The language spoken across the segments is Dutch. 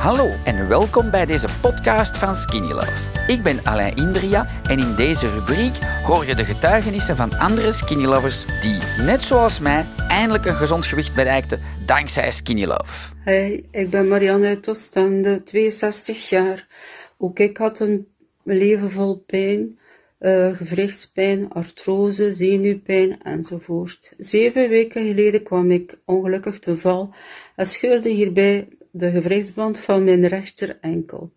Hallo en welkom bij deze podcast van Skinny Love. Ik ben Alain Indria en in deze rubriek hoor je de getuigenissen van andere Skinny Lovers die, net zoals mij, eindelijk een gezond gewicht bereikten dankzij Skinny Love. Hey, ik ben Marianne uit Oostende, 62 jaar. Ook ik had een leven vol pijn, uh, gewrichtspijn, artrose, zenuwpijn enzovoort. Zeven weken geleden kwam ik ongelukkig te val en scheurde hierbij de gewrichtsband van mijn rechter enkel.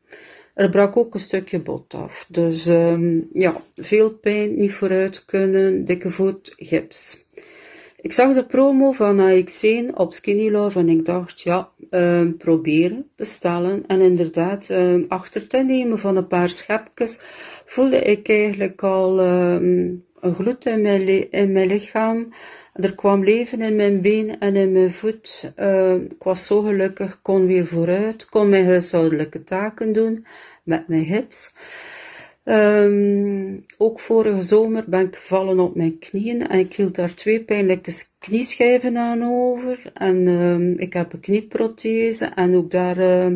Er brak ook een stukje bot af. Dus um, ja, veel pijn, niet vooruit kunnen, dikke voet, gips. Ik zag de promo van AX1 op Skinny Love en ik dacht, ja, um, proberen, bestellen. En inderdaad, um, achter te nemen van een paar schepjes voelde ik eigenlijk al een gloed in mijn, in mijn lichaam. Er kwam leven in mijn been en in mijn voet. Uh, ik was zo gelukkig, kon weer vooruit, kon mijn huishoudelijke taken doen met mijn hips. Um, ook vorige zomer ben ik gevallen op mijn knieën en ik hield daar twee pijnlijke knieschijven aan over. En um, ik heb een knieprothese en ook daar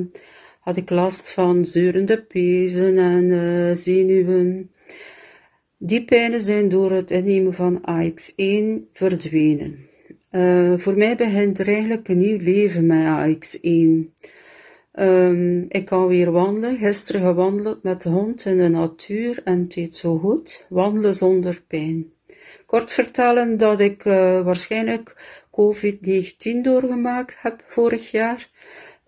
had ik last van zeurende pezen en uh, zenuwen. Die pijnen zijn door het innemen van AX1 verdwenen. Uh, voor mij begint er eigenlijk een nieuw leven met AX1. Um, ik kan weer wandelen. Gisteren gewandeld met de hond in de natuur en het deed zo goed. Wandelen zonder pijn. Kort vertellen dat ik uh, waarschijnlijk COVID-19 doorgemaakt heb vorig jaar.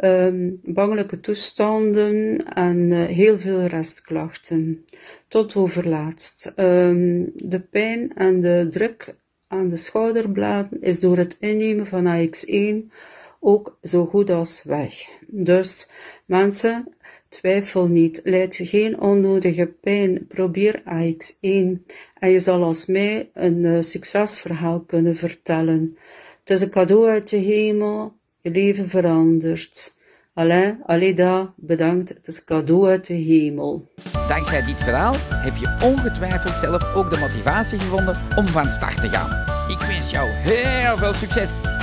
Um, bangelijke toestanden en uh, heel veel restklachten. Tot overlaatst. Um, de pijn en de druk aan de schouderbladen is door het innemen van AX1 ook zo goed als weg. Dus mensen, twijfel niet, leid geen onnodige pijn, probeer AX1 en je zal als mij een uh, succesverhaal kunnen vertellen. Het is een cadeau uit de hemel, je leven verandert. Alain, Alida, bedankt, het is cadeau uit de hemel. Dankzij dit verhaal heb je ongetwijfeld zelf ook de motivatie gevonden om van start te gaan. Ik wens jou heel veel succes!